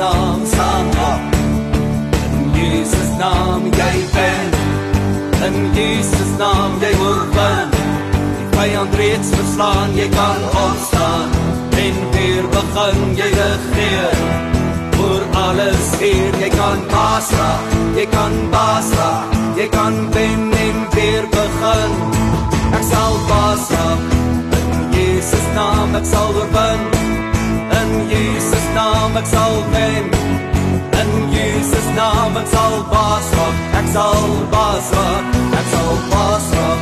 naam staan op. In Jesus naam jy ben. In Jesus naam jy oorwin. Die vyand reeds verslaan, jy kan opstaan en weer begin jy regeer. Voor alles hier, jy kan basra, jy kan basra, jy kan wen en weer begin. Ek sal basra. In Jesus naam ek sal oorwin. In Jesus naam ek sal wen. In Jesus naam ek sal baas raak. Ek sal baas raak. Ek sal baas raak.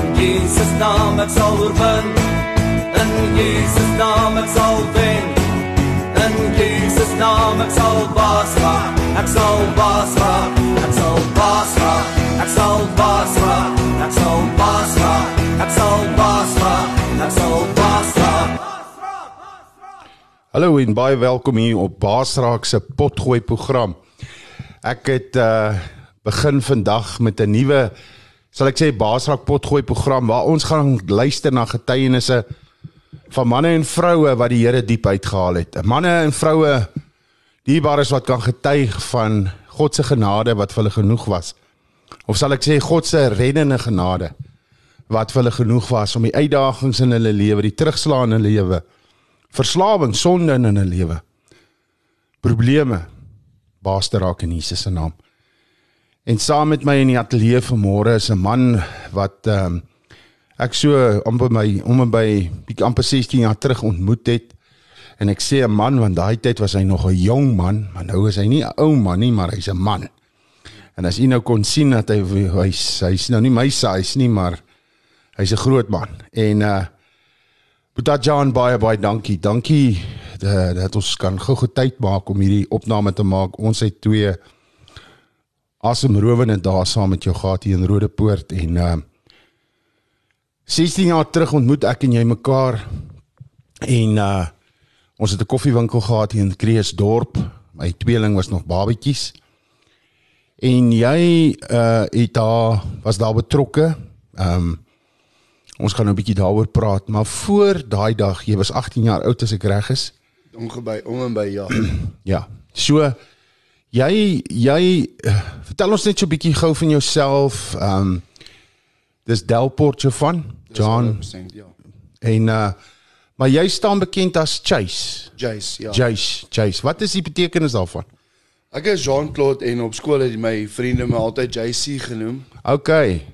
In Jesus naam ek sal oorwin. In Jesus naam ek sal wen. In Jesus naam ek sal baas raak. Ek sal baas raak. Ek sal baas raak. Ek sal baas raak. Ek sal baas raak. Ek sal baas raak. Ek sal baas raak. Hallo en baie welkom hier op Baasraak se potgooi program. Ek het uh begin vandag met 'n nuwe sal ek sê Baasraak potgooi program waar ons gaan luister na getuienisse van manne en vroue wat die Here diep uitgehaal het. Manne en vroue dierbares wat kan getuig van God se genade wat vir hulle genoeg was. Of sal ek sê God se reddende genade wat vir hulle genoeg was om die uitdagings in hulle lewe, die terugslae in hulle lewe verslawing, sonde in 'n lewe. Probleme baas te raak in Jesus se naam. En saam met my in die ateljee vanmôre is 'n man wat ehm um, ek so amper my om en by bietjie amper 16 jaar terug ontmoet het. En ek sê 'n man want daai tyd was hy nog 'n jong man, maar nou is hy nie 'n ou man nie, maar hy's 'n man. En as jy nou kon sien dat hy hy's hy's nou nie my size nie, maar hy's 'n groot man. En uh Boeta Jan baie baie dankie. Dankie dat, dat ons kan gou-gou tyd maak om hierdie opname te maak. Ons het twee asemrowende dae saam met jou gehad hier in Rodepoort en uh 16 jaar terug ontmoet ek en jy mekaar en uh ons het 'n koffiewinkel gehad hier in Kreeusdorp. My tweeling was nog babetjies. En jy uh het daar was daar betrokke. Um Ons gaan nou 'n bietjie daaroor praat, maar voor daai dag, jy was 18 jaar oud as ek reg is. Ongeby om en by ja. Ja. So jy jy uh, vertel ons net so 'n bietjie gou van jouself. Ehm um, dis Delport jou van John 100%, ja. en uh maar jy staan bekend as Chase. Jace, ja. Chase, Chase. Wat is die betekenis daarvan? Ek is Jean-Claude en op skool het my vriende my altyd JC genoem. OK.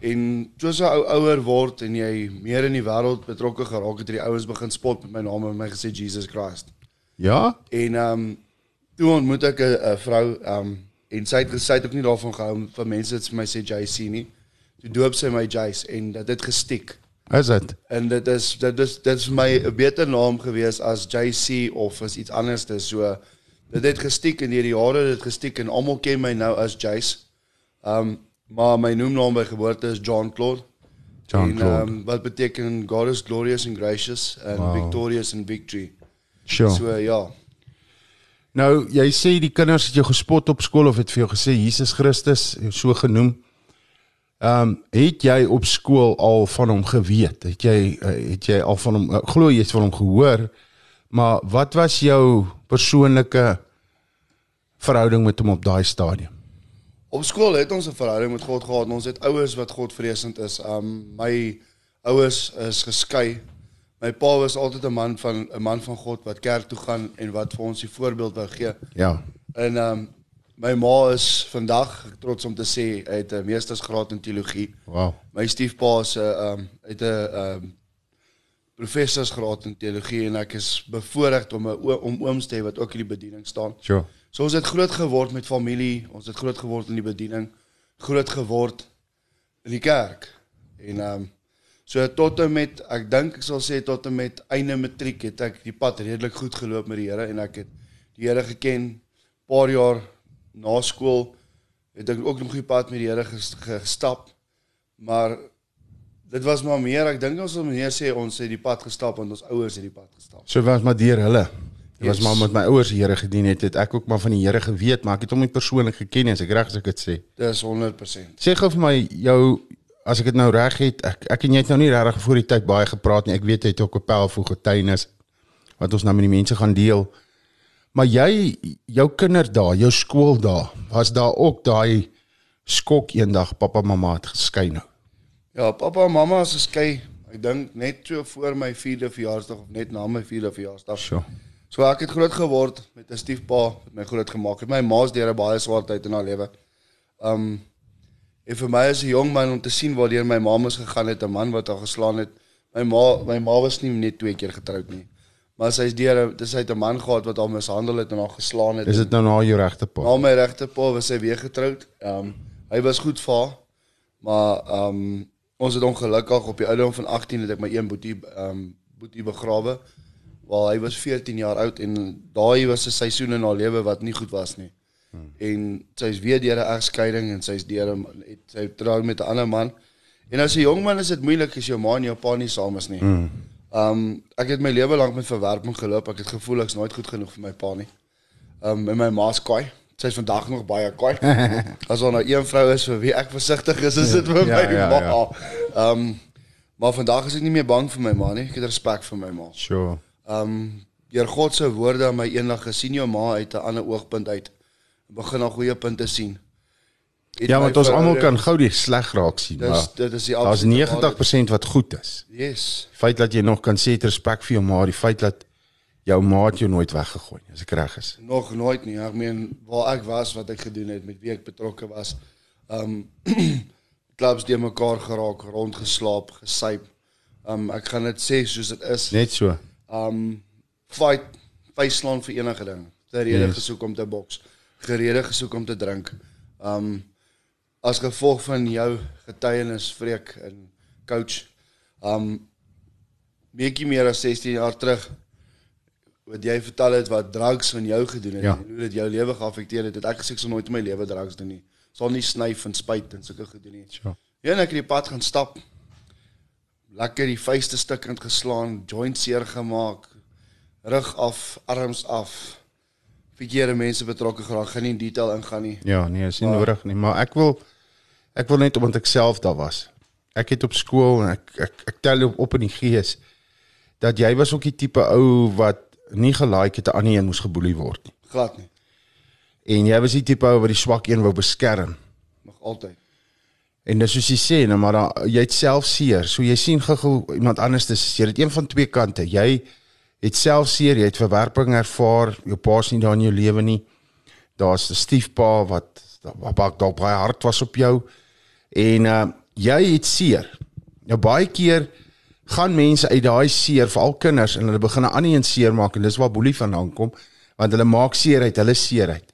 En soos jy ou ouer word en jy meer in die wêreld betrokke geraak het, het die ouens begin spot met my naam en my gesê Jesus Christ. Ja? En ehm um, toe ontmoet ek 'n 'n vrou ehm um, en sy het gesê ook nie daarvan gehou vir mense dit vir my sê JC nie. Toe doop sy my Jace en dit het gestiek. Is dit? En dit is dit is dit is my 'n beter naam gewees as JC of as iets anders dis so dit het gestiek en deur die jare dit gestiek en almal ken my nou as Jace. Um maar my noemnaam by geboorte is John Claude. John En, Claude. Um, wat beteken God is glorious and gracious and Wow. victorious in victory. Sure. So ja. Nou, jy sê die kinders het jou gespot op skool of het vir jou gesê Jesus Christus so genoem. Ehm um, het jy op skool al van hom geweet? Het jy uh, het jy al van hom uh, glo jy het van hom gehoor? Maar wat was jou persoonlike verhouding met hom op daai stadium? Op skool het ons 'n verhouding met God gehad. Ons het ouers wat Godvreesend is. Um my ouers is geskei. My pa was altyd 'n man van 'n man van God wat kerk toe gaan en wat vir ons die voorbeeld wou gee. Ja. En um my ma is vandag trots om te sê hy het 'n meestersgraad in teologie. Wow. My stiefpa is 'n um het 'n um professorsgraad in teologie en ek is bevoorreg om 'n om ooms te hê wat ook in die bediening staan. Sure. So ons het groot geword met familie, ons het groot geword in die bediening, groot geword in die kerk. En ehm um, so tot en met ek dink ek sal sê tot en met einde matriek het ek die pad redelik goed geloop met die Here en ek het die Here geken. Paar jaar na skool het ek ook nog die pad met die Here ges- gestap. Maar dit was maar meer, ek dink ons sal meer sê ons het die pad gestap want ons ouers het die pad gestap. So was maar deur hulle. Dit was maar met my ouers die Here gedien het, het ek ook maar van die Here geweet, maar ek het hom nie persoonlik geken nie, as ek reg as ek dit sê. Dis 100%. Sê gou vir my jou as ek dit nou reg het, ek ek en jy het nou nie regtig voor die tyd baie gepraat nie. Ek weet jy het ook 'n powerful getuienis wat ons nou met die mense gaan deel. Maar jy jou kinderdae, jou skooldae, was daar ook daai skok eendag pappa mamma het geskei nou. Ja, pappa en mamma is geskei. Ek dink net so voor my 4de verjaarsdag of net na my 4de verjaarsdag. So. So ek het groot geword met 'n stiefpa wat my groot gemaak het. My ma's deur 'n baie swaar tyd in haar lewe. Um en vir my as 'n jong man om te sien waar my ma mos gegaan het, 'n man wat haar geslaan het. My ma my ma was nie net twee keer getroud nie. Maar sy's deur dis uit 'n man gehad wat haar mishandel het en haar geslaan het. Is dit nou na jou regte pa? Na my regte pa was sy weer getroud. Um hy was goed vir haar. Maar um ons het ongelukkig op die ouderdom van 18 het ek my een boetie um boetie begrawe. Waar hy was 14 jaar oud en daai was 'n seisoen in haar lewe wat nie goed was nie. Hmm. En sy's weer deur 'n egskeiding en sy's deur 'n het sy trou met 'n ander man. En as 'n jong man is dit moeilik as jou ma en jou pa nie saam is nie. Hmm. Um ek het my lewe lank met verwerping geloop. Ek het gevoel ek's nooit goed genoeg vir my pa nie. Um en my ma's kwaai. Sy's vandag nog baie kwaai. as daar nou een vrou is vir wie ek versigtig is, is dit vir ja, my ja, ma. Ja. Um maar vandag is ek nie meer bang vir my ma nie. Ek het respek vir my ma. Sure. Um deur God se woorde aan my eendag gesien jou ma uit 'n ander oogpunt uit begin al goeie punte sien. Het ja, want ons almal kan gou die sleg raak sien, dis, maar dit is die Daar's 90% wat goed is. Yes. Feit dat jy nog kan sê respek vir jou ma, die feit dat jou ma het jou nooit weggegooi nie, as ek reg is. Nog nooit nie. Ek meen waar ek was, wat ek gedoen het, met wie ek betrokke was. Um klubs die mekaar geraak, rondgeslaap, gesyp. Um ek gaan dit sê soos dit is. Net so um fight faceslaan vir enige ding. Ter rede yes. gesoek om te boks, gerede gesoek om te drink. Um as gevolg van jou getuienis vreek in coach um bietjie meer as 16 jaar terug wat jy vertel het wat drugs van jou gedoen het ja. en hoe dit jou lewe geaffekteer het, het ek gesê ek sal nooit in my lewe drugs doen nie. Sal nie snyf en spuit en sulke gedoen nie. Ja. Ja, en ek het die pad gaan stap lekker die vuiste stukkend geslaan, joint seer gemaak, rug af, arms af. Verkeerde mense betrokke geraak, gaan nie in detail ingaan nie. Ja, nee, is nie maar, nodig nie, maar ek wil ek wil net omdat ek self daar was. Ek het op skool en ek ek ek tel op op in die gees dat jy was ook die tipe ou wat nie gelaik het 'n ander een moes geboelie word nie. Glad nie. En jy was die tipe ou wat die swak een wou beskerm. Nog altyd. En dis soos jy sê, nou maar dan, jy het self seer. So jy sien gou iemand anders dis jy het een van twee kante. Jy het self seer, jy het verwerping ervaar, jou pa's nie daar in jou lewe nie. Daar's 'n stiefpa wat wat dalk baie hard was op jou. En uh jy het seer. Nou baie keer gaan mense uit daai seer, veral kinders, en hulle begin 'n ander een seer maak en dis waar boelie vandaan kom, want hulle maak seer uit hulle seer uit.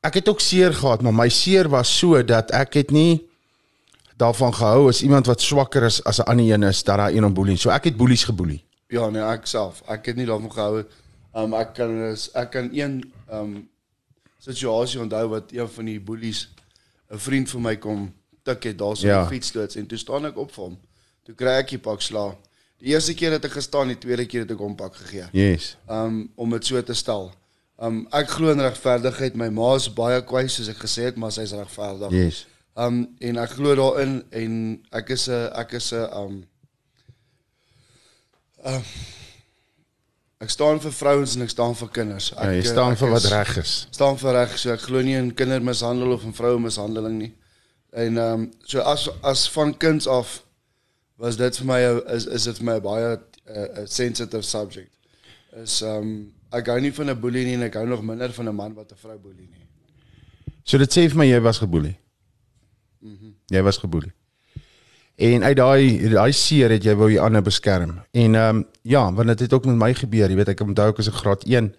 Ek het ook seer gehad, maar my seer was so dat ek het nie daarvan gehou as iemand wat swakker is as 'n ander een is dat daar een om boelie. So ek het boelies geboelie. Ja, nee, ek self. Ek het nie daarvan gehou. Um ek kan ek kan een um situasie onthou wat een van die boelies 'n vriend van my kom tik het daar so 'n ja. fietsloods en toe staan ek op vir hom. Toe kry ek die pak sla. Die eerste keer het ek gestaan, die tweede keer het ek hom pak gegee. Yes. Um om dit so te stel. Um ek glo in regverdigheid. My ma is baie kwaai soos ek gesê het, maar sy's regverdig. Yes. Um en ek glo daarin en ek is 'n ek is 'n um uh, ek staan vir vrouens en ek staan vir kinders. Ek ja, jy staan ek vir wat reg is. Staan vir reg. So ek glo nie in kindermishandeling of in vrouemishandeling nie. En um so as as van kinds af was dit vir my is is dit vir my baie 'n uh, sensitive subject. Is um ek gou nie van 'n boelie nie en ek hou nog minder van 'n man wat 'n vrou boelie nie. So dit sê vir my jy was geboelie. Mhm. Mm jy was geboelie. En uit daai daai seer het jy wou die ander beskerm. En ehm um, ja, want dit het ook met my gebeur, jy weet ek onthou ek was in graad 1.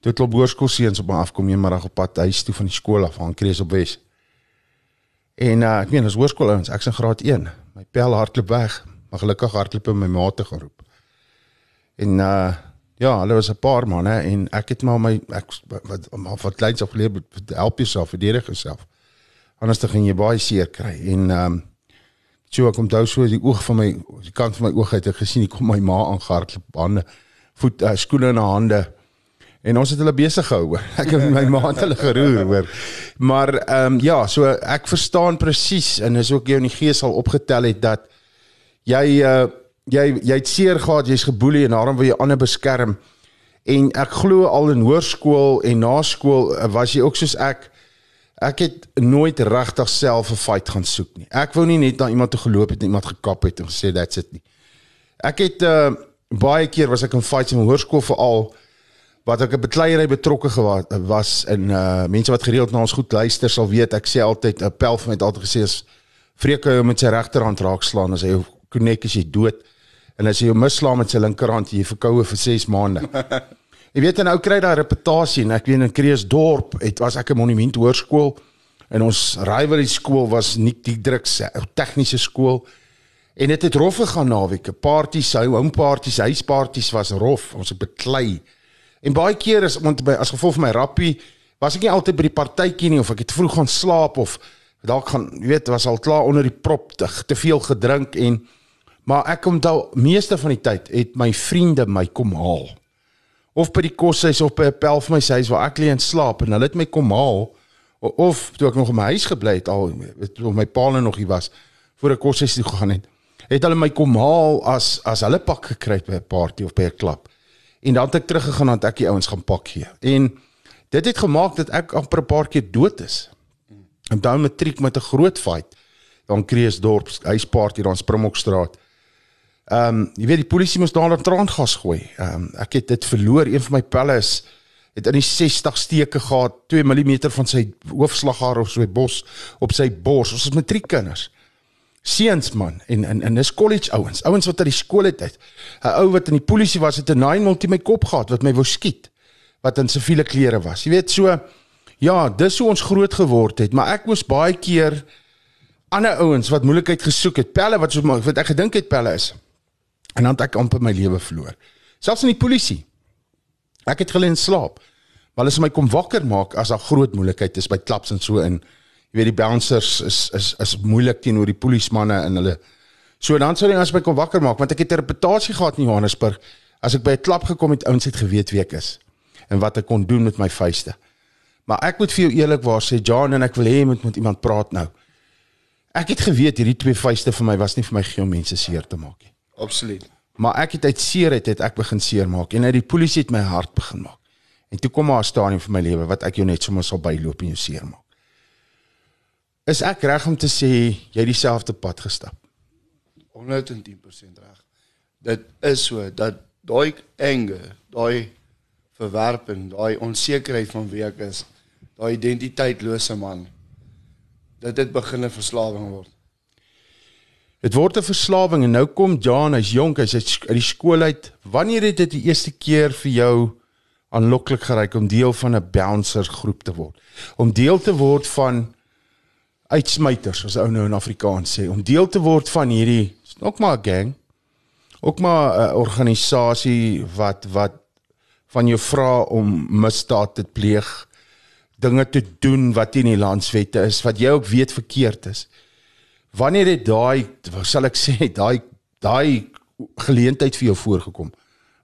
Toe het klop hoërskoolseuns op my afkom eendag op pad huis toe van die skool af aan Krees op Wes. En uh, ek meen as hoërskool ouens, ek's in graad 1. My pel hardloop weg, maar gelukkig hardloop my maate geroep. En uh ja, hulle was 'n paar manne en ek het maar my ek wat wat wat kleins af geleer help jouself verdedig jouself anders dan gaan jy baie seer kry en ehm um, so ek onthou so die oog van my die kant van my oog het ek gesien ek kom my ma aangehardloop hande voet uh, skoene in haar hande en ons het hulle besig gehou ek het my ma het hulle geroer hoor maar ehm um, ja so ek verstaan presies en is ook jy in die gees al opgetel het dat jy uh, jy jy het seer gehad jy's geboelie en daarom wil jy ander beskerm En ek glo al in hoërskool en na skool eh, was jy ook soos ek ek het nooit regtig self 'n fight gaan soek nie. Ek wou nie net na iemand toe geloop het en iemand gekap het en gesê that's it nie. Ek het uh baie keer was ek in fights in hoërskool veral wat ek 'n bekleierery betrokke gewa- was in uh mense wat gereeld na ons goed luister sal weet ek sê altyd 'n pel vir my het altyd gesê as vreek hy hom met sy regterhand raak slaan as hy jou konnek is jy dood. En as jy hom misslaan met sy linkerhand jy verkoue vir 6 maande. Jy weet en ou kry daai reputasie en ek weet in Kreeusdorp het was ek 'n monument hoërskool en ons rivalry skool was nie die druks tegniese skool. En dit het rof gegaan naweke parties home parties huisparties was rof. Ons het beklei en baie keer is want by as gevolg van my rappie was ek nie altyd by die partytjie nie of ek het vroeg gaan slaap of dalk gaan weet was al klaar onder die prop te, te veel gedrink en maar ek onthou meeste van die tyd het my vriende my kom haal. Of by die koshuis of by 'n pel vir my se huis waar ek lê en slaap en hulle het my kom haal of toe ek nog in my huis gebly het al of my pa nog hier was voor ek koshuis toe gegaan het het hulle my kom haal as as hulle pak gekry het by 'n party of by 'n klub en dan het ek teruggegaan het ek die ouens gaan pak gee en dit het gemaak dat ek amper 'n paar keer dood is en dan matriek met 'n groot fight dan Kreeusdorp huisparty daar in Springbokstraat Ehm um, jy weet die polisie moes daar 'n traangas gooi. Ehm um, ek het dit verloor. Een van my pelle is het in die 60 steke gehad, 2 mm van sy hoofslaghaar of sy bos op sy bors. Ons is matriekkinders. Seuns man en en en dis college ouens, ouens wat uit die skool het uit. 'n Ou wat in die polisie was het 'n 9 multi my kop gehad wat my wou skiet wat in siviele klere was. Jy weet so ja, dis hoe ons groot geword het, maar ek moes baie keer ander ouens wat moeilikheid gesoek het, pelle wat so wat ek gedink het pelle is. En dan het ek amper my lewe verloor. Selfs in die polisie. Ek het geleen slaap. Maar hulle is my kom wakker maak as daar groot moeilikheid is by klaps en so in. Jy weet die bouncers is is is moeilik teenoor die polismanne en hulle So dan sou hulle as my kom wakker maak want ek het 'n reputasie gehad in Johannesburg. As ek by 'n klap gekom het, ouens het geweet wie ek is en wat ek kon doen met my vuiste. Maar ek moet vir jou eerlikwaar sê John en ek wil hê jy moet met iemand praat nou. Ek het geweet hierdie twee vuiste vir my was nie vir my gee om mense seer te maak nie. Absoluut. Maar ek het uit seerheid het ek begin seermaak en uit die polisie het my hart begin maak. En toe kom maar 'n stadium vir my lewe wat ek jou net sommer sal byloop en jou seermaak. Is ek reg om te sê jy het dieselfde pad gestap? 110% reg. Dit is so dat daai anger, daai verwerping, daai onsekerheid van wie ek is, daai identiteitlose man, dat dit begin 'n verslawing word. Dit word 'n verslawing en nou kom Jan, hy's jonk, hy's uit die skool uit. Wanneer het dit die eerste keer vir jou aanloklik geryk om deel van 'n bouncer groep te word? Om deel te word van uitsmyters, as ou nou in Afrikaans sê, om deel te word van hierdie ook maar 'n gang. Ook maar 'n organisasie wat wat van jou vra om misdaad te pleeg, dinge te doen wat teen die landswette is, wat jy ook weet verkeerd is wanneer het daai sal ek sê daai daai geleentheid vir jou voorgekom?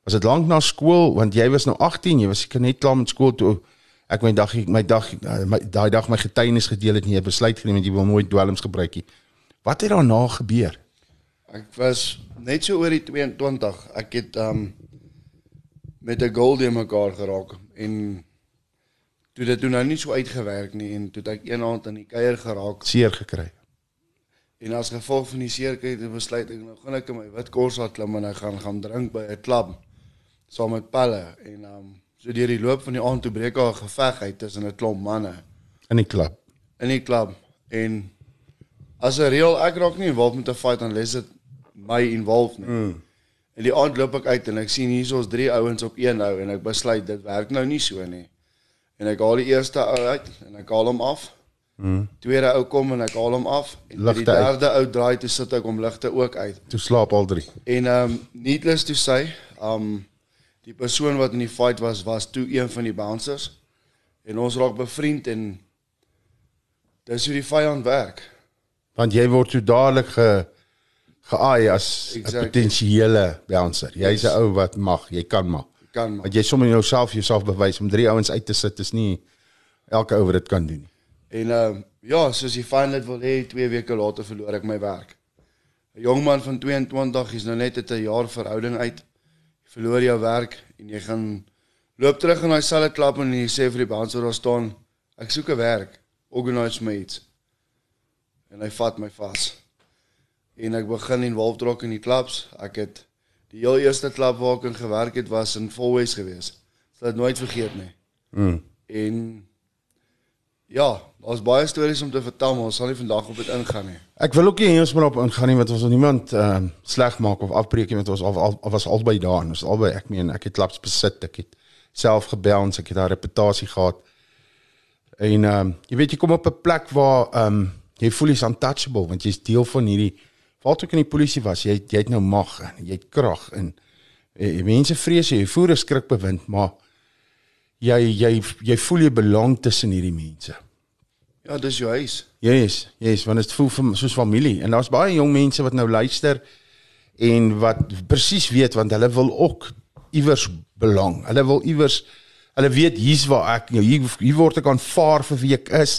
Was dit lank na skool want jy was nou 18, jy was seker net klaar met skool toe ek my dag my dag my daai dag my getuienis gedeel het jy het besluit geneem dat jy wil nooit dwelms gebruik nie. Wat het daarna gebeur? Ek was net so oor die 22. Ek het um met 'n goldie mekaar geraak en toe dit toe nou nie so uitgewerk nie en toe het ek eendag in die kuier geraak Seer gekry. en as gevolg van die seerkry het ek besluit ek nou gaan ek in my wit korsa klim en ek gaan gaan drink by 'n klub saam met Palle en um so deur die loop van die aand toe breek daar 'n geveg uit tussen 'n klomp manne in die klub. in die klub en as 'n reël ek raak nie involved met 'n fight unless dit my involve nie. Mm. En die aand loop ek uit en ek sien hier is drie ouens op een nou en ek besluit dit werk nou nie so nie. En ek haal die eerste ou uit en ek haal hom af. Mm. Tweede ou kom en ek haal hom af en die Ligte uit. derde ou draai toe sit ek hom ligte ook uit. Toe slaap al drie. En um needless to say, um die persoon wat in die fight was was toe een van die bouncers en ons raak bevriend en dis hoe die vyand werk. Want jy word toe dadelik ge geaai as 'n Exactly. potensiële bouncer. Jy's 'n Yes. ou wat mag, jy kan mag. Kan maar. Want jy sommer jouself jouself bewys om drie ouens uit te sit is nie elke ou wat dit kan doen nie. En ehm uh, ja, soos die fyn dit wil hê, 2 weke later verloor ek my werk. 'n Jong man van 22 is nou net uit 'n jaar verhouding uit. Verloor jou werk en jy gaan Loop terug in daai selfe klap en jy sê vir die bouncer daar staan, ek soek 'n werk, organise my iets. En hy vat my vas. En ek begin involved raak in die klubs. Ek het die heel eerste klub waar ek in gewerk het was in Volwes gewees. Sal dit nooit vergeet nie. Mm. En ja, daar's baie stories om te vertel, maar ons sal nie vandag op dit ingaan nie. Ek wil ook nie eens maar op ingaan nie want ons wil niemand ehm uh, sleg maak of afbreek nie want ons al, al, al was albei daar en ons albei ek meen ek het klubs besit ek het self gebouns ek het daar reputasie gehad en ehm um, jy weet jy kom op 'n plek waar ehm um, jy voel jy's untouchable want jy's deel van hierdie val toe in die polisie was jy jy het nou mag en jy het krag en eh, mense vrees jy voer 'n skrikbewind maar jy jy jy voel jy belang tussen hierdie mense Ja, dis jou huis. Yes, yes, want dit voel vir, soos familie en daar's baie jong mense wat nou luister en wat presies weet want hulle wil ook iewers belang. Hulle wil iewers hulle weet hier's waar ek nou hier hier word ek aanvaar vir wie ek is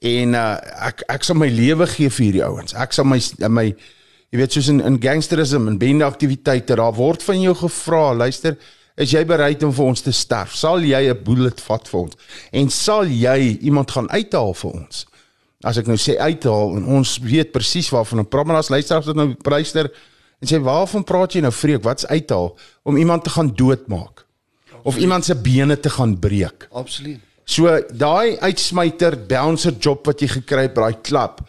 en uh, ek ek sal my lewe gee vir hierdie ouens. Ek sal my my jy weet soos in in gangsterisme en bende aktiwiteite daar word van jou gevra, luister, is jy bereid om vir ons te sterf? Sal jy 'n bullet vat vir ons? En sal jy iemand gaan uithaal vir ons? As ek nou sê uithaal en ons weet presies waarvan ons praat, maar as luister as dit nou pryster en sê waarvan praat jy nou vreek? Wat's uithaal om iemand te gaan doodmaak? Of iemand se bene te gaan breek? Absoluut. So daai uitsmyter bouncer job wat jy gekry het by daai klub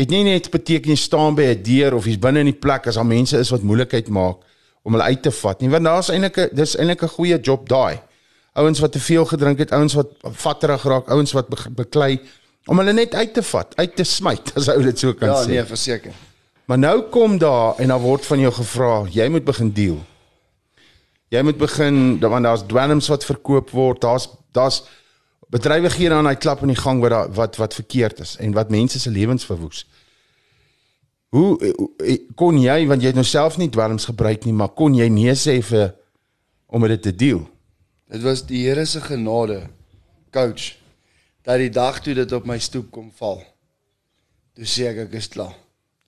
het nie net beteken jy staan by 'n deur of jy's binne in die plek as daar mense is wat moeilikheid maak om hulle uit te vat nie want daar's eintlik 'n dis eintlik 'n goeie job daai. Ouens wat te veel gedrink het, ouens wat vatterig raak, ouens wat be beklei om hulle net uit te vat, uit te smyt as ou dit so kan Ja, sê. nee, verseker. Maar nou kom daar en dan word van jou gevra, jy moet begin deel. Jy moet begin want daar's dwelms wat verkoop word, daar's daar's bedrywighede aan daai klap in die gang wat daar wat wat verkeerd is en wat mense se lewens verwoes. Hoe, hoe kon jy want jy het nou self nie dwelms gebruik nie, maar kon jy nee sê vir om dit te deel? Dit was die Here se genade, coach, dat die dag toe dit op my stoep kom val. Toe sê ek ek is klaar.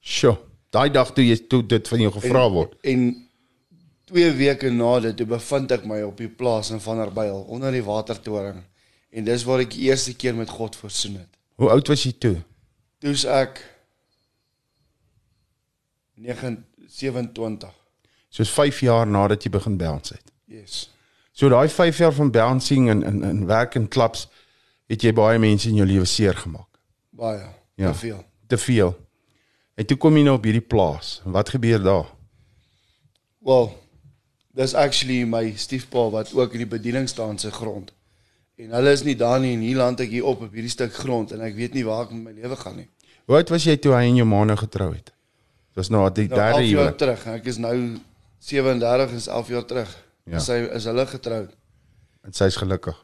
Sjoe. Daai dag toe jy toe dit van jou gevra word. En, en twee weke na dit toe bevind ek my op die plaas in Vanderbijl onder die watertoring. En dis waar ek die eerste keer met God versoen het. Hoe oud was jy toe? Toe's ek 9 27. Soos 5 jaar nadat jy begin bounce het. Yes. So daai 5 jaar van bouncing en in in werk en klubs het jy baie mense in jou lewe seer gemaak. Baie. Ja. Te veel. Te veel. En toe kom jy nou op hierdie plaas. En wat gebeur daar? Well, dis actually my stiefpa wat ook in die bediening staan se grond. En hulle is nie daar nie en hier land ek hier op op hierdie stuk grond en ek weet nie waar ek met my lewe gaan nie. Hoe oud was jy toe hy en jou ma nou getrou het? Dit was nou die Nou, derde 11 jaar huwelik. terug. Ek is nou 37 is 11 jaar terug. Ja. Sy is hulle getroud. En sy's gelukkig.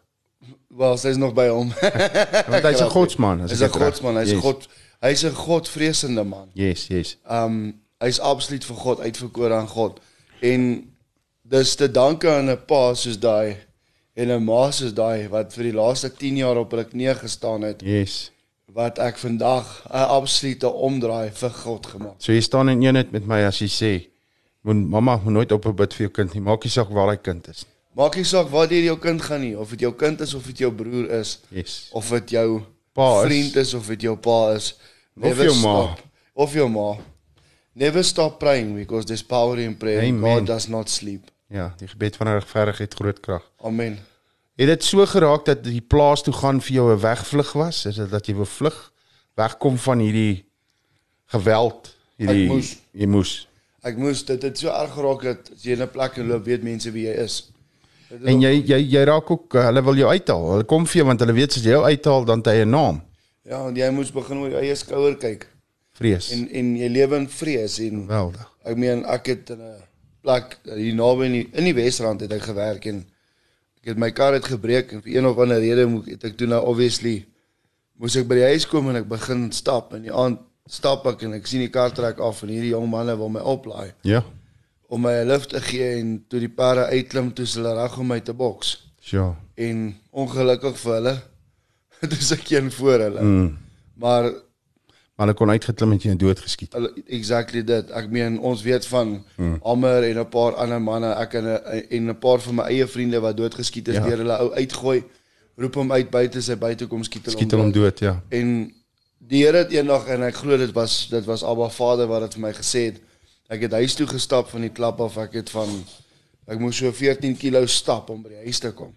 Wel, sy's nog by hom. Want hy's 'n godsman, as Hy's ek 'n godsman, hy's 'n Yes. god hy's 'n godvreesende man. Yes, yes. Um hy's absoluut vir God uitverkore aan God. En dis te danke aan 'n pa soos daai en 'n ma soos daai wat vir die laaste 10 jaar op hulle knieë gestaan het Yes. Wat ek vandag 'n absolute omdraai vir God gemaak. So jy staan in eenheid met my as jy sê, "Moet mamma moet nooit op 'n bid vir jou kind nie. Maak nie saak waar hy kind is." Maak nie saak waar dit jou kind gaan nie, of dit jou kind is of dit jou broer is, Yes. of dit jou Pa is. vriend is of dit jou pa is. Of jou ma. stop. Of jou ma. Never stop praying because there's power in prayer. Amen. God does not sleep. Ja, die gebed van 'n regverdige het groot krag. Amen. Het dit so geraak dat die plaas toe gaan vir jou 'n wegvlug was? Is dit dat jy wou vlug, wegkom van hierdie geweld, hierdie Ek moes. jy moes. Ek moes dit het so erg geraak dat as jy in 'n plek loop, weet mense wie jy is. En jy jy jy raak ook uh, hulle wil jou uithaal. Hulle kom vir jou want hulle weet as jy jou uithaal dan het hy 'n naam. Ja, en jy moes begin oor jou eie skouer kyk Vrees. en en jy lewe in vrees en Geweldig. Ek meen ek het in 'n plek hier naby in die, in die Wesrand het ek gewerk en ek het my kar het gebreek en vir een of ander rede moet het ek toe nou obviously moes ek by die huis kom en ek begin stap en die aand stap ek en ek sien die kar trek af en hierdie jong manne wil my oplaai Ja. om my 'n lift te gee en toe die perde uitklim toe hulle reg om my te boks Ja. en ongelukkig vir hulle dis ek een voor hulle mm. maar Maar hulle kon uitgeklim het jy en doodgeskiet. Hulle exactly dit. Ek meen ons weet van hmm. Ammer en 'n paar ander manne, ek en 'n en 'n paar van my eie vriende wat doodgeskiet is Ja. deur hulle ou uitgooi, roep hom uit buite sy buite kom skiet hulle Skiet hulle hom dood, ja. En die Here het eendag en ek glo dit was dit was Abba Vader wat dit vir my gesê het. Ek het huis toe gestap van die klap af. Ek het van ek moes so 14 kg stap om by die huis te kom.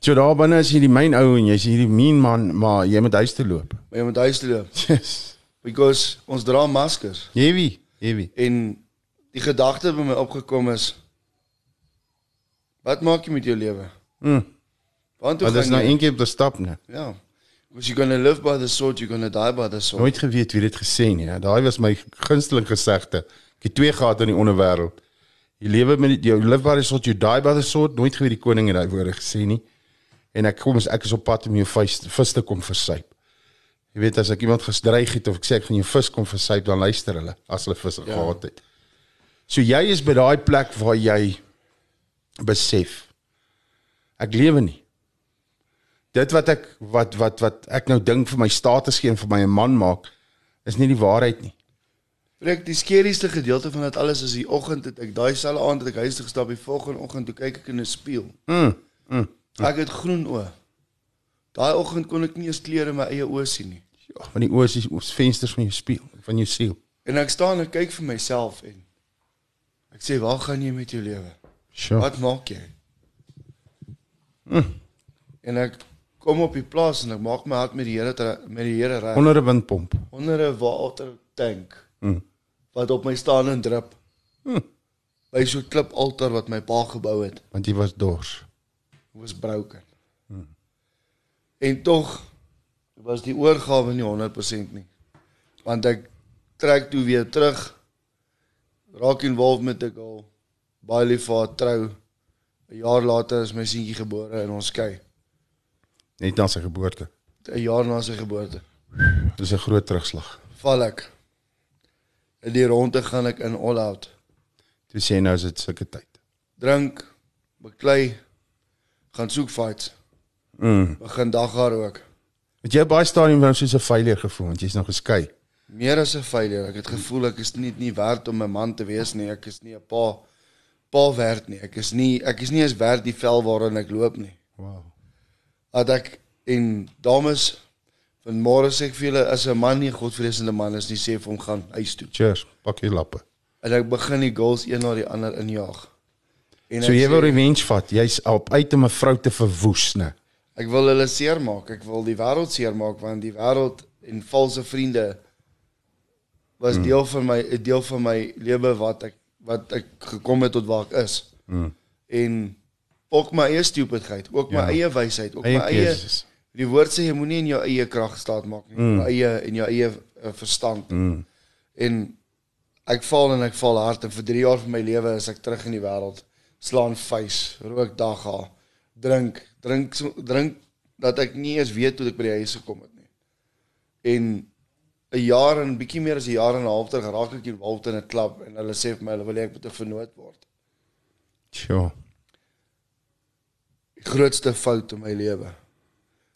So daar binne is jy die myn ou en jy's hierdie mean man, maar jy moet huis toe loop. Maar jy moet huis toe loop Yes. Because ons dra maskers. Heavy, heavy. En die gedagte by my opgekom is wat maak jy met jou lewe? Mm. Want dis gaan nou een keer op die stap net. Ja. Because you're going to live by the sword, you're going to die by the sword. Nooit geweet wie dit gesê nie. Ja. Daai was my gunsteling gesegde. Ek het twee gehad in die onderwêreld. Jy lewe met die- jou live by the sword, you die by the sword. Nooit geweet die koning het daai woorde gesê nie. En ek kom ek is op pad om jou vis vis te kom versuip. Jy weet as ek iemand gesdreig het of ek sê ek gaan jou vis kom versuip, dan luister hulle as hulle vis ja. gehad het. So jy is by daai plek waar jy besef ek lewe nie. Dit wat ek wat wat wat ek nou dink vir my status gee en vir my 'n man maak, is nie die waarheid nie. Breek die skerigste gedeelte van dit alles is die oggend het ek daai selfe aand het ek huis toe gestap die volgende oggend toe kyk ek in 'n spieël. Mm. mm. Ek het groen oë. Daai oggend kon ek nie eens klere in my eie oë sien nie. Ja, van die oë is oë- vensters van jou spieël, van jou siel. En ek staan en kyk vir myself en ek sê waar gaan jy met jou lewe? Sure. Wat maak jy? Mm. En ek kom op die plaas en ek maak my hart met die Here met die Here reg. Onder 'n windpomp. onder 'n watertank Mm. wat op my staan en drup. Hm. By so 'n klipaltaar wat my pa gebou het, Want jy was dors. was broken. En tog was die oorgawe nie 100% nie. Want ek trek toe weer terug. Raak involved met ek al baie lief vir trou. 'n Jaar later is my seentjie gebore en ons skei. Net na sy geboorte. 'n Jaar na sy geboorte. Dis 'n groot terugslag. Val ek. In die ronde gaan ek in all out. Toe sê nou is dit sulke tyd. drink, beklei, gaan soek fights. Mm. Begin daggaar ook. Het jy baie stadium nou soos 'n failure gevoel want jy's nou geskei? Meer as 'n failure. Ek het gevoel ek is nie nie werd om 'n man te wees nie. Ek is nie 'n pa pa werd nie. Ek is nie ek is nie eens werd die vel waarin ek loop nie. Wow. Dat ek en dames van môre sê ek vir julle as 'n man nie 'n godvreesende man is nie, sê vir hom gaan huis toe. Cheers. Pak jy lappe. En ek begin die goals een na die ander injaag. En So jy wil revenge vat. Jy's op uit om 'n vrou te verwoes, né? Ek wil hulle seermaak. Ek wil die wêreld seermaak want die wêreld en valse vriende was mm. deel van my 'n deel van my lewe wat ek wat ek gekom het tot waar ek is. Mm. En ook my eie stupidheid, ook my Ja. eie wysheid, ook Eie my eie keuses. die woord sê jy moenie in jou eie krag staat maak nie, mm. jou eie en jou eie uh, verstand. Mm. En ek val en ek val hard en vir 3 jaar van my lewe is ek terug in die wêreld. Slaan vuis, rook dagga, drink, drink drink dat ek nie eens weet hoe ek by die huis gekom het nie. En 'n jaar en bietjie meer as 'n jaar en 'n half terug raak ek involved in 'n klub en hulle sê vir my hulle wil hê ek moet 'n vernoot word. Sure. Die grootste fout in my lewe,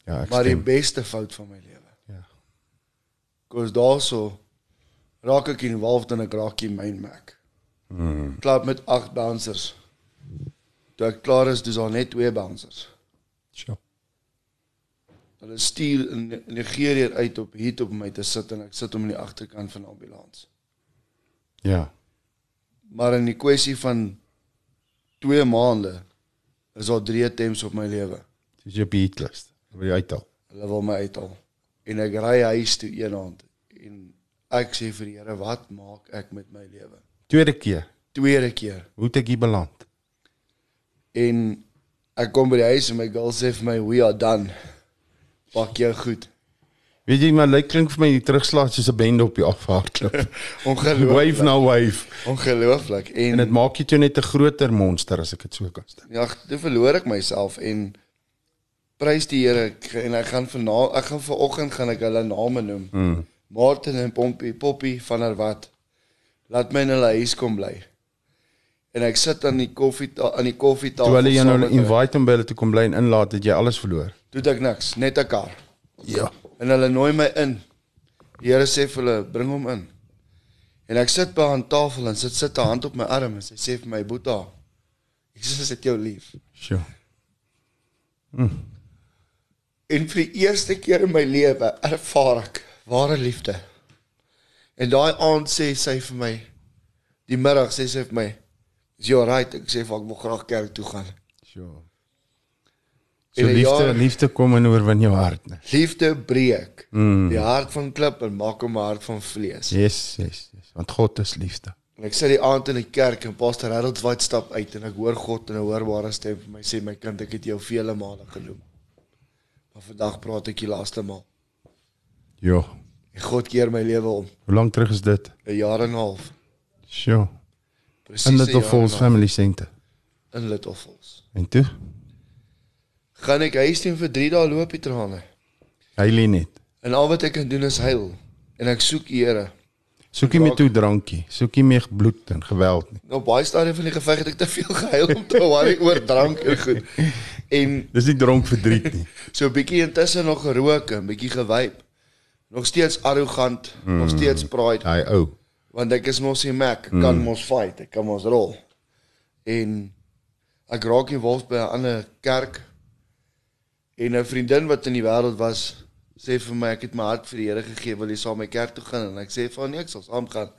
Ja, ek maar die stem. beste fout van my lewe. Ja. Kos daarso raak ek in 'n graakie main mac. Mm. klub met 8 bouncers. Toe ek klaar is, dis daar net twee bouncers. Sure. Hulle stuur in Nigerië uit op hier op my te sit en ek sit hom in die agterkant van die ambulans. Ja. Maar in die kwessie van 2 maande is daar 3 attempts op my lewe. Dis jou beatlist. Wil jy uithaal? Hulle wil my uithaal. En ek ry huis toe eendag en ek sê vir die Here, wat maak ek met my lewe? Tweede keer. Tweede keer. Hoe het ek hier beland? En ek kom by die huis en my girl sê vir my, "We are done." Pak jou goed. Weet jy maar lyk klink vir my die terugslag soos 'n bende op die afhardloop. Ongelooflik. wave na wave. Ongelooflik. En En, dit maak jy toe net 'n groter monster as ek dit so kan stel. ja, toe verloor ek myself en prys die Here en ek gaan vanaand ek gaan vanoggend gaan ek hulle name noem. Mm. Martin en Pompie, Poppy van der Walt. Laat my in hulle huis kom bly. En ek sit aan die koffie aan die koffietafel. Toe hulle jou nou invite om by hulle te kom bly en inlaat, het jy alles verloor. Toe ek niks, net 'n kar. Ja. En hulle nooi my in. Die Here sê vir hulle, bring hom in. En ek sit by aan tafel en sit sit 'n hand op my arm en sy sê vir my, "Boeta, Jesus het jou lief." Sjoe. En vir die eerste keer in my lewe ervaar ek ware liefde. En daai aand sê sy vir my, die middag sê sy vir my, "Is jy alright?" Ek sê vir "Ek wil graag kerk toe gaan." Sjoe. So 'n liefde, jaar- liefde kom en oorwin jou hart, né? Liefde breek mm. die hart van klip en maak hom 'n hart van vlees. Yes, yes, yes. Want God is liefde. En ek sit die aand in die kerk en Pastor Harold White stap uit en ek hoor God in 'n hoorbare stem vir my sê my kind ek het jou vele male genoem. Maar vandag praat ek die laaste maal. Jo. En God keer my lewe om. Hoe lank terug is dit? 'n Jaar en 'n half. Sjoe. Presies. In Little Falls. Family Center. in Little Falls. En toe? Gaan ek huis toe vir 3 dae loop die trane. Lê net. En al wat ek kan doen is huil en ek soek die Here. Soek nie meer toe drankie. Soek nie meer bloed en geweld nie. Nou baie stadium van die geveg het ek te veel gehuil om te worry oor drank en goed. En Dis nie dronk verdriet nie. so 'n bietjie intussen nog gerook en bietjie gewyp. Nog steeds arrogant, mm. nog steeds pride. Hy ou. Want ek is mos die Mac, ek kan mos fight, ek kan mos rol. En ek raak involved by 'n ander kerk. En 'n vriendin wat in die wêreld was, sê vir my ek het my hart vir die Here gegee, wil jy saam my kerk toe gaan? En ek sê haar nee, ek sal saam gaan.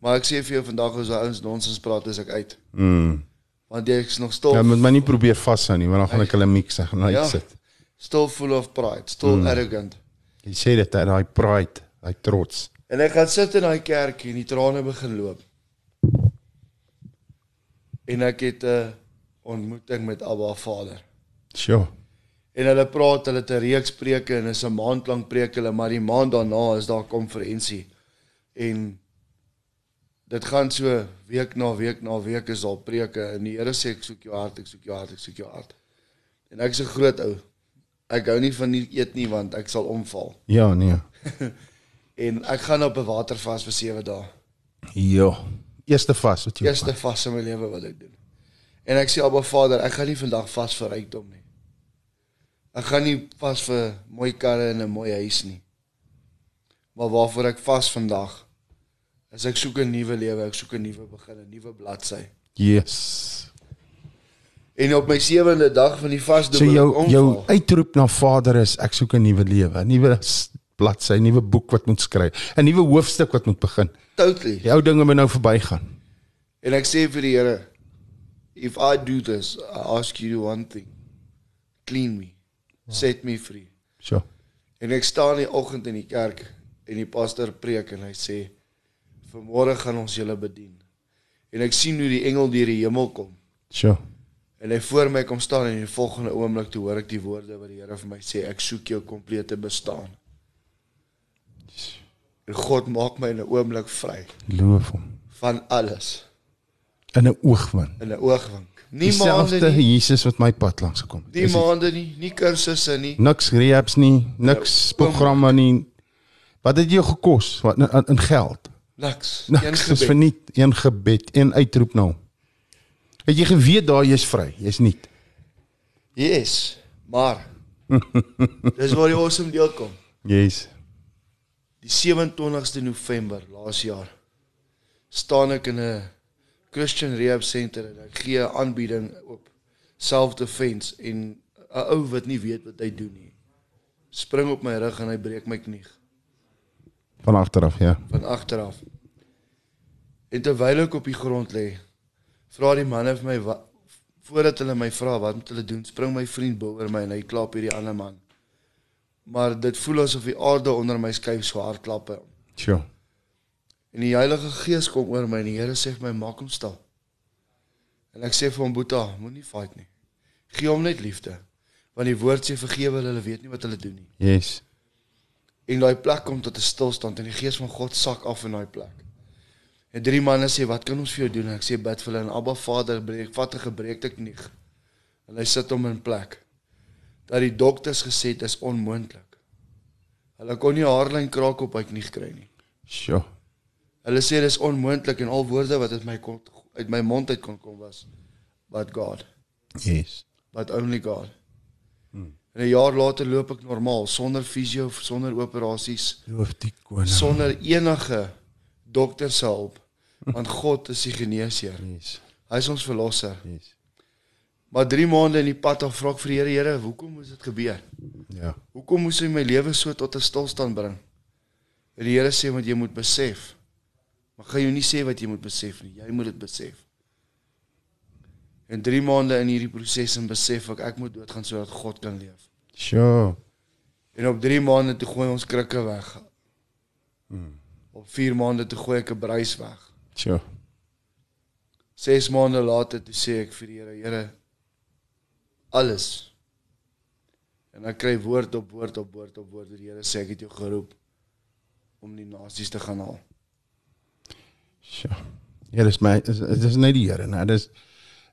Maar ek sê vir jou vandag as ouens nonsens praat, is ek uit. Mm. Want jy is nog stil Ja, moet my nie probeer vashou nie, want dan gaan ek hulle mix en gaan Ja. uitsit. still full of pride, still mm. arrogant. Jy sê dit daai pride, daai trots. En ek gaan sit in daai kerk en die trane begin loop. En ek het 'n ontmoeting met Abba Vader. Sjoe. En hulle praat, hulle het 'n reeks preke en is 'n maand lank preek hulle, maar die maand daarna is daar konferensie. En dit gaan so week na week na week is daar preke en die Here sê ek soek jou hart, ek soek jou hart, ek soek jou hart. En ek's 'n groot ou. Ek hou nie van nie eet nie want ek sal omval. Ja, nee. En ek gaan op 'n watervas vir 7 dae. Ja. Eerste vas wat jy. Eerste vas in my lewe wat ek doen. En ek sê Abba Vader, ek gaan nie vandag vas vir rykdom nie. Ek gaan nie vas vir mooi karre en 'n mooi huis nie. Maar waarvoor ek vas vandag is ek soek 'n nuwe lewe, ek soek 'n nuwe begin, 'n nuwe bladsy. Yes. En op my sewende dag van die vas So doen jou jou uitroep na Vader is ek soek 'n nuwe lewe, 'n nuwe bladsy, 'n nuwe boek wat moet skryf, 'n nuwe hoofstuk wat moet begin. totally. Die ou dinge moet nou verbygaan. En ek sê vir die Here, if I do this, I ask you one thing. Clean me. Set me free. So. En ek staan die oggend in die kerk en die pastor preek en hy sê vanmôre gaan ons julle bedien. En ek sien hoe die engel deur die hemel kom So. en hy voor my kom staan en in die volgende oomblik toe hoor ek die woorde wat die Here vir my sê ek soek jou komplete bestaan. God maak my in 'n oomblik vry Loof hom. van alles In 'n oogwink. in 'n oogwink. Nie maande nie, Jesus wat my pad langs gekom het. nie maande nie, nie kursusse nie. Niks rehabs nie, niks Ja, programme nie. Wat het jou gekos? Wat in, in geld? Niks. Niks Een is gebed. verniet, een gebed, een uitroep nou. Het jy geweet daar jy's vry, jy's nie. Yes, maar dis waar die awesome deel kom. Jy's Die 27ste November laas jaar staan ek in 'n Christian Rehab Center en ek gee 'n aanbieding op self-defense en 'n ou wat nie weet wat hy doen nie. Spring op my rug en hy breek my knie van agteraf, ja. van agteraf. En terwyl ek op die grond lê, vra die manne vir my wat voordat hulle my vra wat moet hulle doen, spring my vriend bo oor my en hy klap hierdie ander man. Maar dit voel asof die aarde onder my skuif so hard klappe. Sjoe. En die Heilige Gees kom oor my en die Here sê vir my maak hom stil. En ek sê vir hom Boeta, moenie fight nie. Gee hom net liefde. Want die woord sê vergewe hulle, hulle weet nie wat hulle doen nie. Yes. En daai plek kom tot 'n stilstand en die Gees van God sak af in daai plek. En drie manne sê wat kan ons vir jou doen? En ek sê bid vir hulle en Abba Vader breek vat 'n gebreekte knie. En hy sit hom in plek. Dat die dokters gesê het is onmoontlik. Hulle kon nie 'n haarlyn kraak op hy knie kry nie. Sjoe. Hulle sê dis onmoontlik en al woorde wat uit my kon uit my mond uit kon kom was but God, Yes. but only God. Hmm. En 'n jaar later loop ek normaal sonder fisio, sonder operasies, Loof die koning. sonder enige dokter se hulp. Want God is die geneesheer. Yes. Hy is ons verlosser. Yes. Maar 3 maande in die pad af vra ek vir die Here, Here, hoekom moes dit gebeur? Ja. Hoekom moes hy my lewe so tot 'n stilstand bring? En die Here sê want jy moet besef. Maar gaan jou nie sê wat jy moet besef nie. Jy moet dit besef. En 3 maande in hierdie proses en besef ek ek moet doodgaan sodat God kan leef. Sure. En op 3 maande toe gooi ons krikke weg. Op 4 maande toe gooi ek 'n bruis weg. Sure. 6 maande later toe sê ek vir die Here, Here, alles. En ek kry woord op woord op woord op woord. Die Here sê ek het jou geroep om die nasies te gaan haal. Sure. Ja, dis my dis, dis net die Here, nee, dis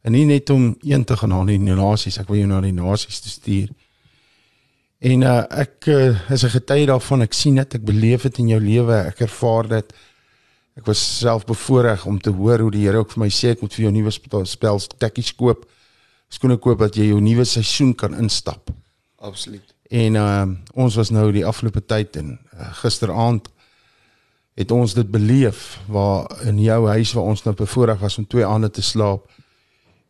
en nie net om een te gaan haal nie, die nasies, ek wil jou na die nasies te stuur. En uh, ek uh, is 'n getuie daarvan. Ek sien dit, ek beleef dit in jou lewe, ek ervaar dit. Ek was self bevoorreg om te hoor hoe die Here ook vir my sê ek moet vir jou nuwe spel tekkies koop. Skoene koop dat jy jou nuwe seisoen kan instap. Absoluut. En uh, ons was nou die afgelope tyd en uh, gisteraand het ons dit beleef waar in jou huis waar ons nou bevoorreg was om twee aande te slaap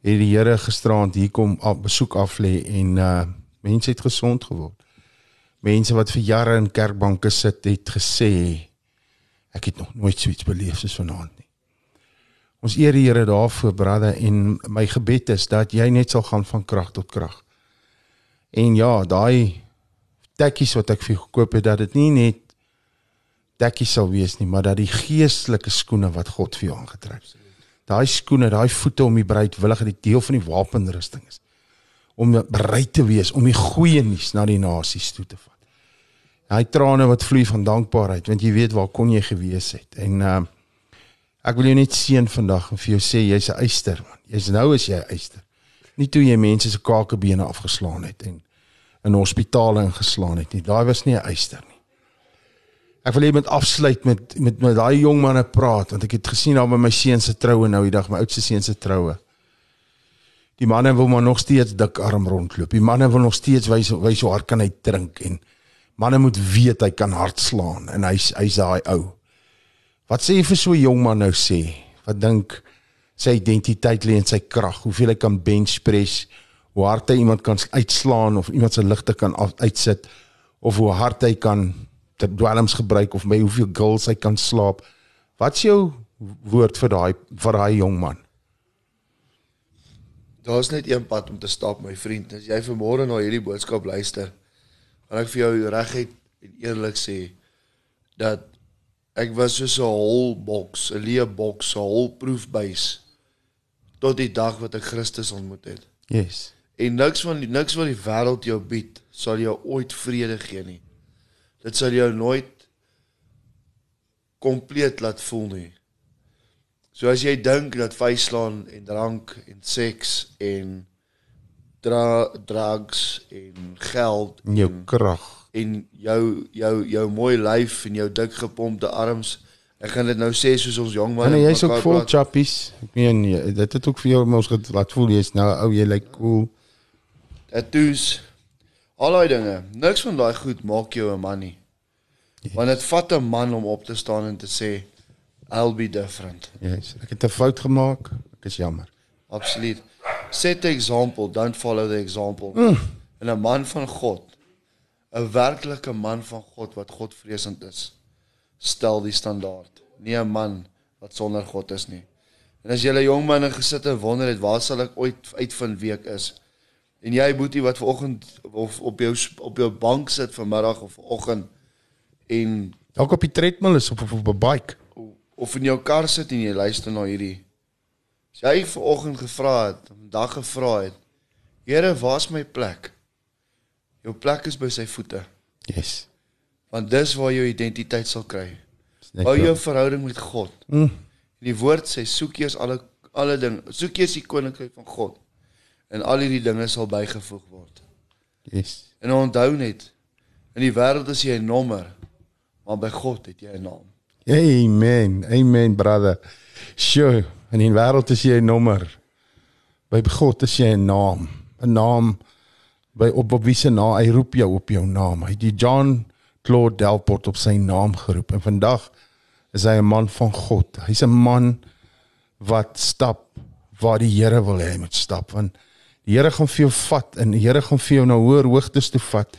het die Here gisteraand hier kom op besoek af lê en uh mense het gesond geword. Mense wat vir jare in kerkbanke sit het gesê ek het nog nooit so iets beleef soos vanaand. Ons eer die Here daarvoor brother en my gebed is dat jy net sal gaan van krag tot krag. En ja, daai tekkies wat ek vir jou gekoop het dat dit nie net tekkies sal wees nie, maar dat die geestelike skoene wat God vir jou aangetrek het. Daai skoene, daai voete om die bereidwillige die deel van die wapenrusting is om bereid te wees om die goeie nuus na die nasies toe te vat. Daai trane wat vloei van dankbaarheid, want jy weet waar kon jy gewees het. En uh ek wil jou net seën vandag en vir jou sê jy's 'n eyster man. Jy's nou is jy eyster. Nie toe jy mense se kakebene afgeslaan het en in hospitale ingeslaan het nie. Daai was nie 'n eyster nie. Ek wil hê met afsluit met met met daai jong manne praat want ek het gesien daar by my seun se troue nou die dag my oudste seun se troue. Die manne wil maar nog steeds dik arm rondloop. Die manne wil nog steeds wys wys hoe hard kan hy drink en manne moet weet hy kan hard slaan en hy's hy's daai ou. Wat sê jy vir so 'n jong man nou sê? Wat dink sy identiteit lê in sy krag, hoeveel hy kan bench press, hoe hard hy iemand kan uitslaan of iemand se ligte kan uitsit of hoe hard hy kan ter dwelms gebruik of by hoeveel girls hy kan slaap. Wat's jou woord vir daai vir daai jong man? Daar's net een pad om te stap, my vriend. As jy vanmôre na hierdie boodskap luister, gaan ek vir jou reguit en eerlik sê dat ek was soos 'n hol boks, 'n leë boks, 'n hol proefbuis tot die dag wat ek Christus ontmoet het. Yes. En niks van niks wat die wêreld jou bied, sal jou ooit vrede gee nie. Dit sal jou nooit kompleet laat voel nie. So as jy dink dat vuislaan en drank en seks en dra drugs en geld In jou en, krag. En jou jou jou mooi lyf en jou dik gepompte arms ek gaan dit nou sê soos ons jong manne nee, jy's ook vol chappies. Ek meen jy- dit het ook vir jou mos get- laat voel jy's nou ou jy lyk cool. tattoos, al daai dinge. Niks van daai goed maak jou 'n man nie. Want dit vat 'n man om op te staan en te sê I'll be different. Yes. Ek het 'n fout gemaak. Ek is jammer. Absoluut. Set the example, don't follow the example. Mm. En 'n man van God, 'n werklike man van God wat Godvreesend is, stel die standaard. Nie 'n man wat sonder God is nie. En as jy 'n jong man en gesit en wonder het waar sal ek ooit uitvind wie ek is? En jy boetie wat vanoggend of op jou op jou bank sit vanmiddag of vanoggend en Dalk op die treadmill is of, of op 'n bike. of in jou kar sit en jy luister na hierdie. As jy vanoggend gevra het, vandag gevra het, Here, waar's my plek? Jou plek is by sy voete, Yes. want dis waar jou identiteit sal kry. Bou jou- verhouding met God. Mm. Die woord sê soek eers alle alle dinge, soek eers die koninkryk van God en al hierdie dinge sal bygevoeg word. Yes. En onthou net, in die wêreld is jy 'n nommer, maar by God het jy 'n naam. Amen. Amen brother. Sjoe, in die wêreld is jy 'n nommer. By God is jy 'n naam. 'n Naam by op op wie se naam hy roep jou op jou naam. Hy het die John Claude Delport op sy naam geroep en vandag is hy 'n man van God. Hy's 'n man wat stap waar die Here wil hê hy moet stap want die Here gaan vir jou vat en die Here gaan vir jou na hoër hoogtes toe vat.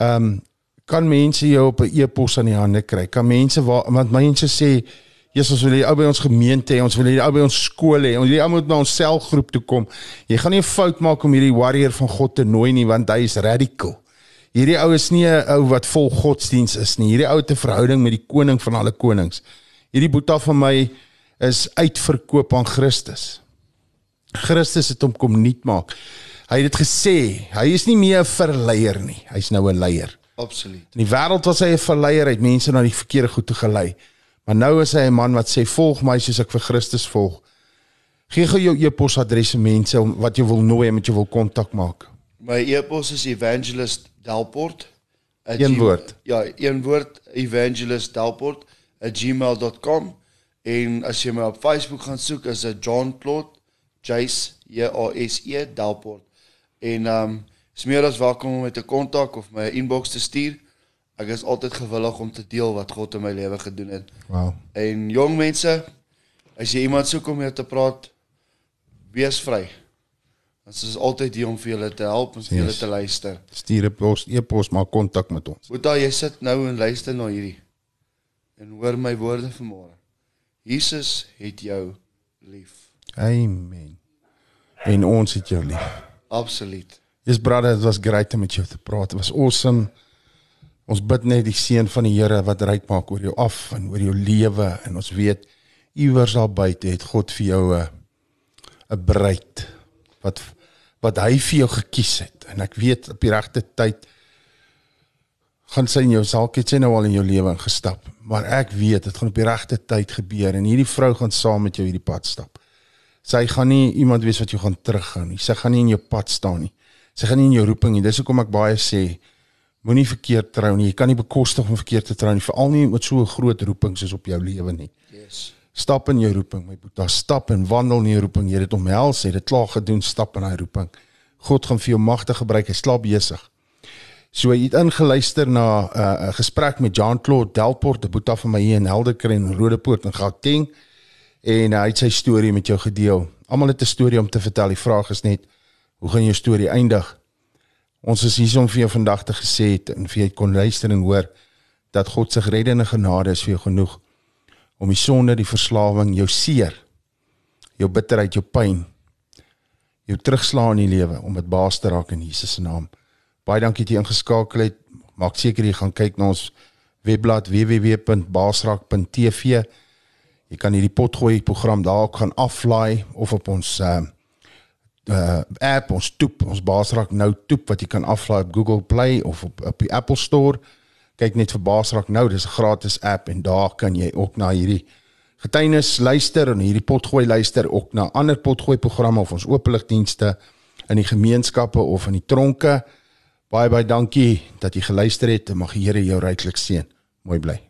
Ehm um, kan mense jou op 'n e-pos aan die hande kry? Kan mense waar want mense sê Jesus wil jy ou by ons gemeente hê, ons wil jy ou by ons skool hê. Ons wil jy ou moet na ons selgroep toe kom. Jy gaan nie 'n fout maak om hierdie warrior van God te nooi nie want hy is radical. Hierdie ou is nie 'n ou wat vol godsdiens is nie. Hierdie ou het 'n verhouding met die koning van alle konings. Hierdie boeta van my is uitverkoop aan Christus. Christus het hom kom nuut maak. Hy het dit gesê, hy is nie meer 'n verleier nie. Hy's nou 'n leier. Absoluut. In die wêreld was hy 'n verleier, hy het mense na die verkeerde goed toe gelei. Maar nou is hy 'n man wat sê volg my soos ek vir Christus volg. Gee gou jou e-posadres aan mense om wat jy wil nooi en met jou wil kontak maak. My e-pos is evangelistdelport. Een woord. Ja, een woord evangelistdelport@gmail.com en as jy my op Facebook gaan soek is dit John Plot Jace J A S E Delport. En ehm um, is meer as welkom om met 'n kontak of my 'n inbox te stuur. Ek is altyd gewillig om te deel wat God in my lewe gedoen het. Wow. En jong mense, as jy iemand soek om mee te praat, wees vry. Ons is altyd hier om vir julle te help en vir julle Yes. te luister. Stuur 'n pos, e-pos maak kontak met ons. Boeta, jy sit nou en luister na hierdie en hoor my woorde vanmôre. Jesus het jou lief. Amen. En ons het jou lief. Absoluut. Yes brother, it was great om met jou te praat. It was awesome. Ons bid net die seën van die Here wat ryk maak oor jou af en oor jou lewe en ons weet iewers daar buite het God vir jou 'n 'n bruid wat wat hy vir jou gekies het. En ek weet op die regte tyd gaan sy in jou dalk het sy nou al in jou lewe ingestap maar ek weet dit gaan op die regte tyd gebeur en hierdie vrou gaan saam met jou hierdie pad stap. Sy gaan nie iemand wees wat jou gaan terughou nie. Sy gaan nie in jou pad staan nie. Sy gaan nie in jou roeping nie. Dis hoekom ek baie sê moenie verkeerd trou nie jy kan nie bekostig om verkeerd te trou nie veral nie met so 'n groot roeping soos op jou lewe nie Yes. Stap in jou roeping, my boetie. Stap en wandel in jou roeping. Jy het dit omhels, jy het dit klaar gedoen, stap in daai roeping. God gaan vir jou magtig gebruik. Hy's klaar besig. So jy het ingeluister na 'n uh, gesprek met Jean-Claude Delport, 'n boetie van my hier in Helderkruin in Rodepoort in Gauteng en uh, hy het sy storie met jou gedeel. Almal het 'n storie om te vertel. Die vraag is net hoe gaan jou storie eindig? Ons is hier om vir jou vandag te gesê het en vir jou kon luister en hoor dat God se reddende genade is vir jou genoeg om die sonde, die verslawing, jou seer, jou bitterheid, jou pyn, jou terugslaan in die lewe om dit baas te raak in Jesus se naam. Baie dankie dat jy ingeskakel het. Maak seker jy gaan kyk na ons webblad www.baasraak.tv. Jy kan hierdie potgooi program daar ook gaan aflaai of op ons uh, uh app ons toep ons Baasrak nou toep wat jy kan aflaai op Google Play of op op die Apple Store. Kyk net vir Baasrak nou dis 'n gratis app en daar kan jy ook na hierdie getuienis luister en hierdie potgooi luister ook na ander potgooi programme of ons openligdienste in die gemeenskappe of in die tronke. Baie baie dankie dat jy geluister het en mag die Here jou ryklik seën. Mooi bly